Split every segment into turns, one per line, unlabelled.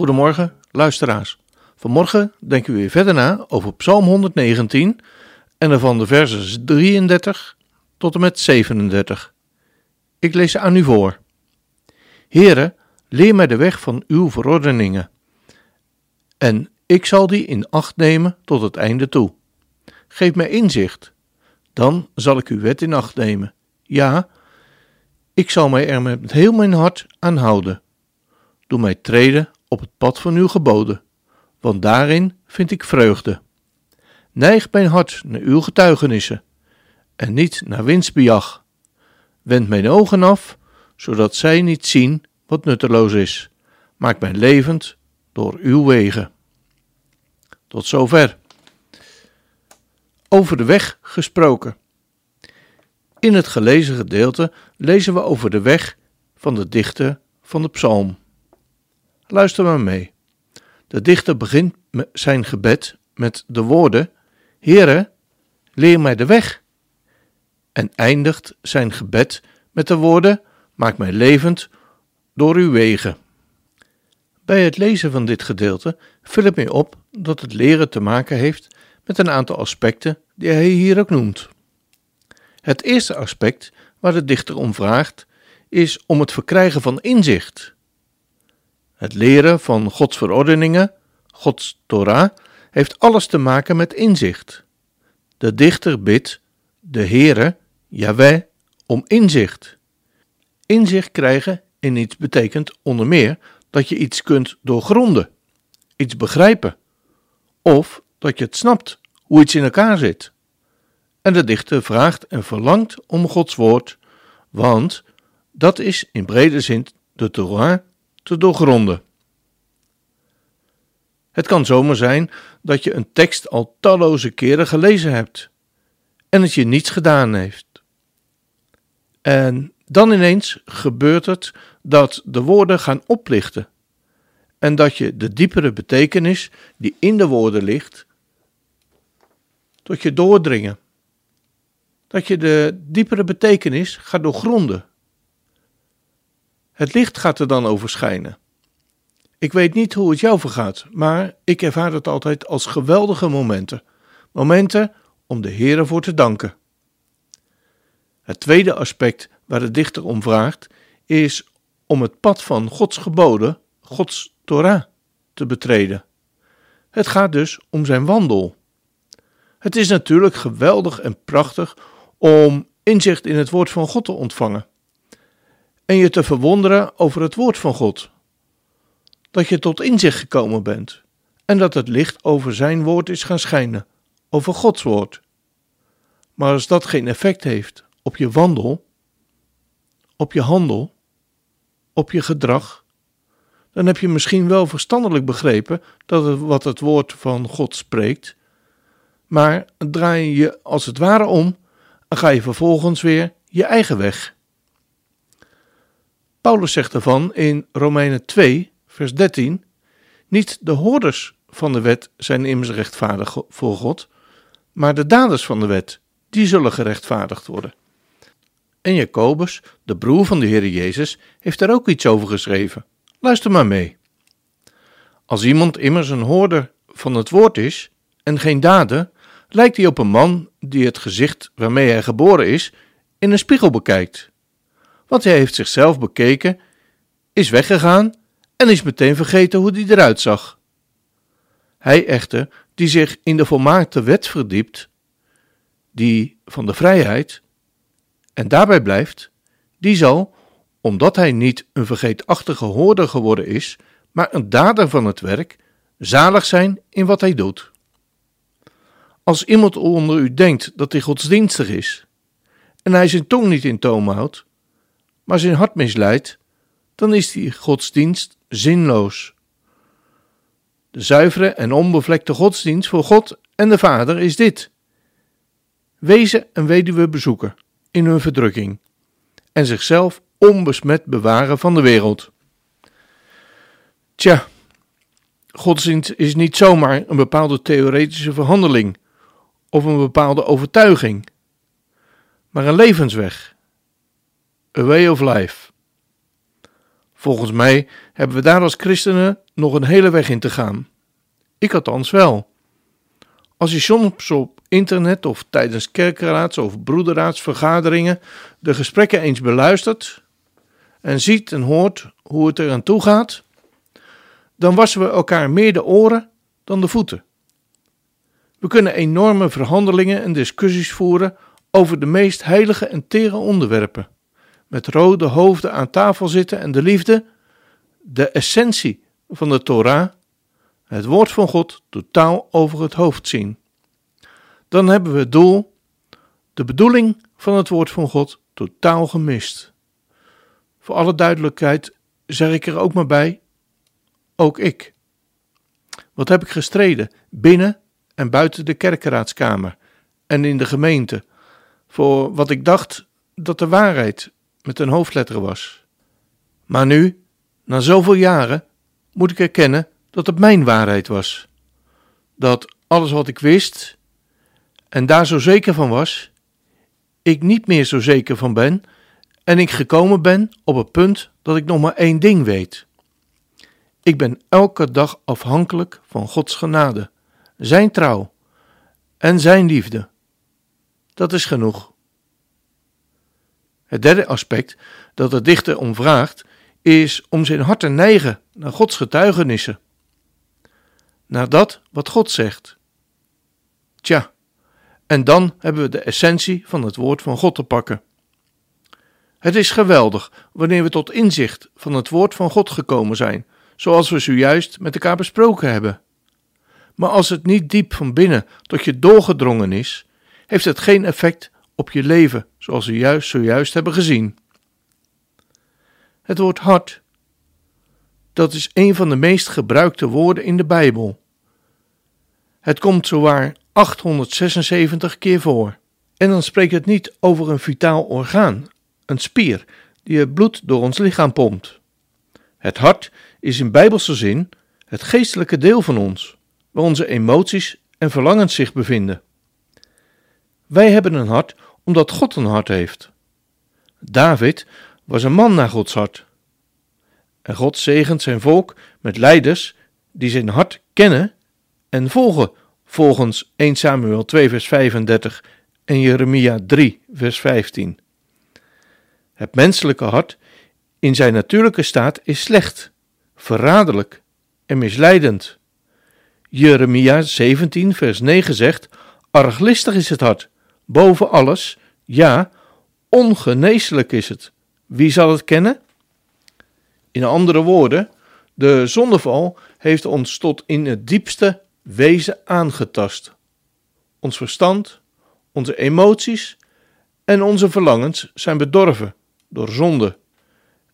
Goedemorgen, luisteraars. Vanmorgen denken we weer verder na over Psalm 119 en ervan de versen 33 tot en met 37. Ik lees ze aan u voor. Heere, leer mij de weg van uw verordeningen, en ik zal die in acht nemen tot het einde toe. Geef mij inzicht, dan zal ik uw wet in acht nemen. Ja, ik zal mij er met heel mijn hart aan houden. Doe mij treden op het pad van uw geboden want daarin vind ik vreugde. Neig mijn hart naar uw getuigenissen en niet naar winstbejag. Wend mijn ogen af, zodat zij niet zien wat nutteloos is. Maak mij levend door uw wegen. Tot zover. Over de weg gesproken. In het gelezen gedeelte lezen we over de weg van de dichter van de psalm. Luister maar mee. De dichter begint zijn gebed met de woorden: Heere, leer mij de weg. En eindigt zijn gebed met de woorden: Maak mij levend door uw wegen. Bij het lezen van dit gedeelte vul ik mij op dat het leren te maken heeft met een aantal aspecten die hij hier ook noemt. Het eerste aspect waar de dichter om vraagt is om het verkrijgen van inzicht. Het leren van Gods verordeningen, Gods Torah, heeft alles te maken met inzicht. De dichter bidt de Heere, Yahweh, om inzicht. Inzicht krijgen in iets betekent onder meer dat je iets kunt doorgronden, iets begrijpen, of dat je het snapt hoe iets in elkaar zit. En de dichter vraagt en verlangt om Gods woord, want dat is in brede zin de Torah te doorgronden. Het kan zomaar zijn dat je een tekst al talloze keren gelezen hebt en het je niets gedaan heeft. En dan ineens gebeurt het dat de woorden gaan oplichten en dat je de diepere betekenis die in de woorden ligt, tot je doordringen. Dat je de diepere betekenis gaat doorgronden. Het licht gaat er dan over schijnen. Ik weet niet hoe het jou vergaat, maar ik ervaar het altijd als geweldige momenten. Momenten om de Heer voor te danken. Het tweede aspect waar de dichter om vraagt, is om het pad van Gods geboden, Gods Torah, te betreden. Het gaat dus om zijn wandel. Het is natuurlijk geweldig en prachtig om inzicht in het woord van God te ontvangen en je te verwonderen over het woord van God dat je tot inzicht gekomen bent en dat het licht over zijn woord is gaan schijnen, over Gods woord. Maar als dat geen effect heeft op je wandel, op je handel, op je gedrag, dan heb je misschien wel verstandelijk begrepen dat het wat het woord van God spreekt, maar draai je als het ware om en ga je vervolgens weer je eigen weg. Paulus zegt ervan in Romeinen 2, vers 13. Niet de hoorders van de wet zijn immers rechtvaardig voor God, maar de daders van de wet, die zullen gerechtvaardigd worden. En Jacobus, de broer van de Heer Jezus, heeft daar ook iets over geschreven. Luister maar mee. Als iemand immers een hoorder van het woord is en geen dader, lijkt hij op een man die het gezicht waarmee hij geboren is in een spiegel bekijkt. Want hij heeft zichzelf bekeken, is weggegaan en is meteen vergeten hoe die eruit zag. Hij echter, die zich in de volmaakte wet verdiept, die van de vrijheid, en daarbij blijft, die zal, omdat hij niet een vergeetachtige hoorder geworden is, maar een dader van het werk, zalig zijn in wat hij doet. Als iemand onder u denkt dat hij godsdienstig is, en hij zijn tong niet in toom houdt, maar zijn hart misleidt, dan is die godsdienst zinloos. De zuivere en onbevlekte godsdienst voor God en de Vader is dit: wezen en weduwe bezoeken in hun verdrukking en zichzelf onbesmet bewaren van de wereld. Tja, godsdienst is niet zomaar een bepaalde theoretische verhandeling of een bepaalde overtuiging, maar een levensweg. A way of life. Volgens mij hebben we daar als christenen nog een hele weg in te gaan. Ik althans wel. Als je soms op internet of tijdens kerkraads of broederraadsvergaderingen de gesprekken eens beluistert en ziet en hoort hoe het er aan toe gaat, dan wassen we elkaar meer de oren dan de voeten. We kunnen enorme verhandelingen en discussies voeren over de meest heilige en tere onderwerpen, met rode hoofden aan tafel zitten en de liefde, de essentie van de Torah, het woord van God, totaal over het hoofd zien. Dan hebben we het doel, de bedoeling van het woord van God, totaal gemist. Voor alle duidelijkheid zeg ik er ook maar bij, ook ik. Wat heb ik gestreden binnen en buiten de kerkenraadskamer en in de gemeente voor wat ik dacht dat de waarheid met een hoofdletter was. Maar nu, na zoveel jaren, moet ik erkennen dat het mijn waarheid was. Dat alles wat ik wist en daar zo zeker van was, ik niet meer zo zeker van ben en ik gekomen ben op het punt dat ik nog maar één ding weet. Ik ben elke dag afhankelijk van Gods genade, Zijn trouw en Zijn liefde. Dat is genoeg. Het derde aspect dat de dichter om vraagt, is om zijn hart te neigen naar Gods getuigenissen. Naar dat wat God zegt. Tja, en dan hebben we de essentie van het woord van God te pakken. Het is geweldig wanneer we tot inzicht van het woord van God gekomen zijn, zoals we zojuist met elkaar besproken hebben. Maar als het niet diep van binnen tot je doorgedrongen is, heeft het geen effect op je leven, zoals we juist zojuist hebben gezien. Het woord hart, dat is een van de meest gebruikte woorden in de Bijbel. Het komt zowaar 876 keer voor. En dan spreekt het niet over een vitaal orgaan, een spier, die het bloed door ons lichaam pompt. Het hart is in bijbelse zin het geestelijke deel van ons, waar onze emoties en verlangens zich bevinden. Wij hebben een hart omdat God een hart heeft. David was een man naar Gods hart. En God zegent zijn volk met leiders die zijn hart kennen en volgen volgens 1 Samuel 2 vers 35 en Jeremia 3 vers 15. Het menselijke hart in zijn natuurlijke staat is slecht, verraderlijk en misleidend. Jeremia 17 vers 9 zegt: Arglistig is het hart, boven alles, ja, ongeneeslijk is het. Wie zal het kennen? In andere woorden, de zondeval heeft ons tot in het diepste wezen aangetast. Ons verstand, onze emoties en onze verlangens zijn bedorven door zonde.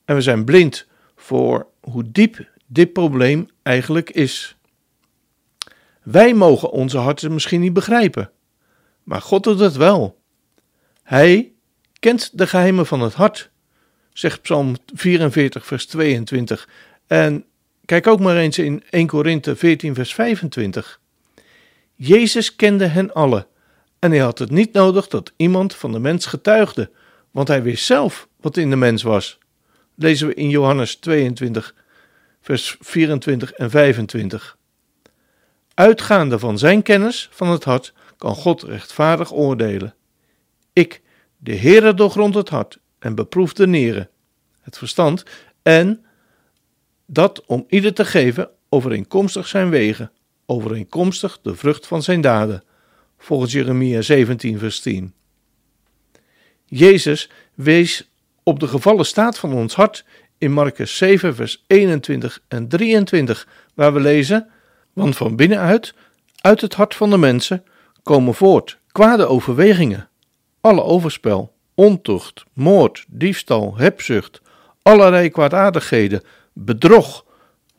En we zijn blind voor hoe diep dit probleem eigenlijk is. Wij mogen onze harten misschien niet begrijpen, maar God doet het wel. Hij kent de geheimen van het hart, zegt Psalm 44, vers 22. En kijk ook maar eens in 1 Korinthe 14, vers 25. Jezus kende hen allen en hij had het niet nodig dat iemand van de mens getuigde, want hij wist zelf wat in de mens was. Lezen we in Johannes 22, vers 24 en 25. Uitgaande van zijn kennis van het hart kan God rechtvaardig oordelen. Ik, de Heere, doorgrond het hart en beproef de nieren, het verstand, en dat om ieder te geven overeenkomstig zijn wegen, overeenkomstig de vrucht van zijn daden, volgens Jeremia 17, vers 10. Jezus wees op de gevallen staat van ons hart in Marcus 7, vers 21 en 23, waar we lezen: Want van binnenuit, uit het hart van de mensen, komen voort kwade overwegingen, alle overspel, ontucht, moord, diefstal, hebzucht, allerlei kwaadaardigheden, bedrog,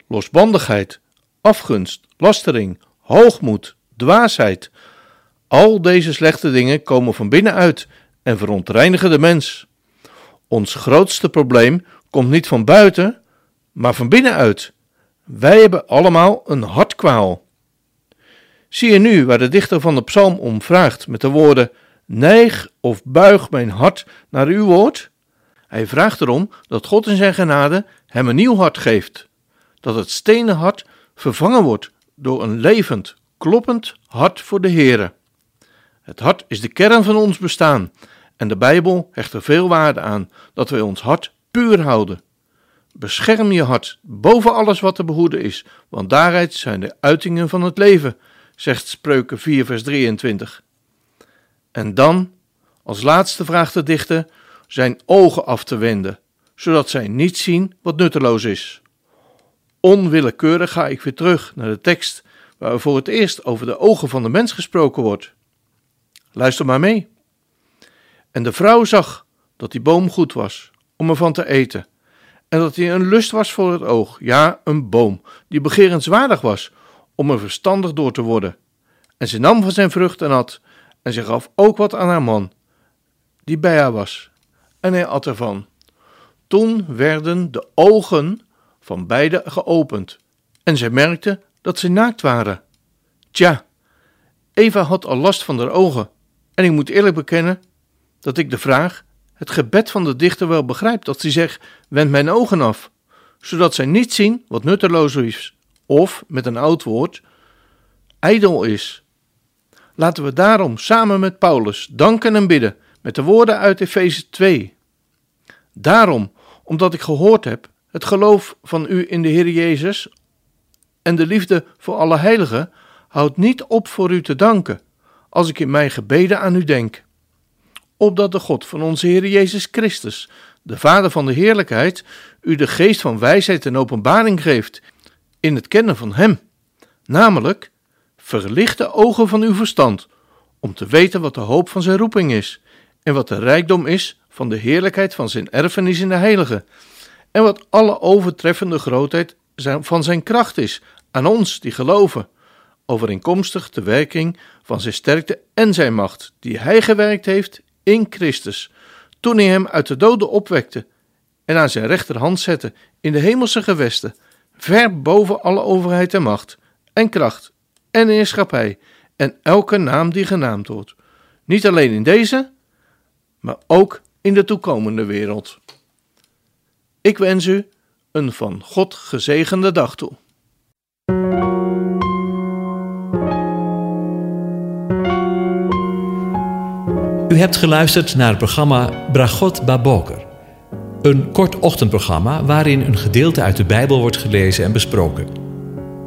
losbandigheid, afgunst, lastering, hoogmoed, dwaasheid. Al deze slechte dingen komen van binnenuit en verontreinigen de mens. Ons grootste probleem komt niet van buiten, maar van binnenuit. Wij hebben allemaal een hartkwaal. Zie je nu waar de dichter van de psalm om vraagt met de woorden: Neig of buig mijn hart naar uw woord? Hij vraagt erom dat God in zijn genade hem een nieuw hart geeft, dat het stenen hart vervangen wordt door een levend, kloppend hart voor de Heere. Het hart is de kern van ons bestaan en de Bijbel hecht er veel waarde aan dat wij ons hart puur houden. Bescherm je hart boven alles wat te behoeden is, want daaruit zijn de uitingen van het leven, zegt Spreuken 4, vers 23. En dan, als laatste vraagt de dichter, zijn ogen af te wenden, zodat zij niet zien wat nutteloos is. Onwillekeurig ga ik weer terug naar de tekst waar voor het eerst over de ogen van de mens gesproken wordt. Luister maar mee. En de vrouw zag dat die boom goed was om ervan te eten, en dat hij een lust was voor het oog, ja, een boom, die begerenswaardig was om er verstandig door te worden. En ze nam van zijn vrucht en at, en ze gaf ook wat aan haar man, die bij haar was, en hij at ervan. Toen werden de ogen van beiden geopend, en zij merkte dat ze naakt waren. Tja, Eva had al last van haar ogen, en ik moet eerlijk bekennen dat ik de vraag, het gebed van de dichter wel begrijp, dat hij zegt: wend mijn ogen af, zodat zij niet zien wat nutteloos is, of met een oud woord, ijdel is. Laten we daarom samen met Paulus danken en bidden met de woorden uit Efeze 2. Daarom, omdat ik gehoord heb, het geloof van u in de Heer Jezus en de liefde voor alle heiligen, houdt niet op voor u te danken, als ik in mijn gebeden aan u denk. Opdat de God van onze Heer Jezus Christus, de Vader van de heerlijkheid, u de geest van wijsheid en openbaring geeft in het kennen van Hem, namelijk verlicht de ogen van uw verstand, om te weten wat de hoop van zijn roeping is, en wat de rijkdom is van de heerlijkheid van zijn erfenis in de heilige, en wat alle overtreffende grootheid van zijn kracht is aan ons die geloven, overeenkomstig de werking van zijn sterkte en zijn macht, die hij gewerkt heeft in Christus, toen hij hem uit de doden opwekte en aan zijn rechterhand zette in de hemelse gewesten, ver boven alle overheid en macht en kracht en heerschappij en elke naam die genaamd wordt, niet alleen in deze, maar ook in de toekomende wereld. Ik wens u een van God gezegende dag toe.
U hebt geluisterd naar het programma Bragot Baboker. Een kort ochtendprogramma waarin een gedeelte uit de Bijbel wordt gelezen en besproken.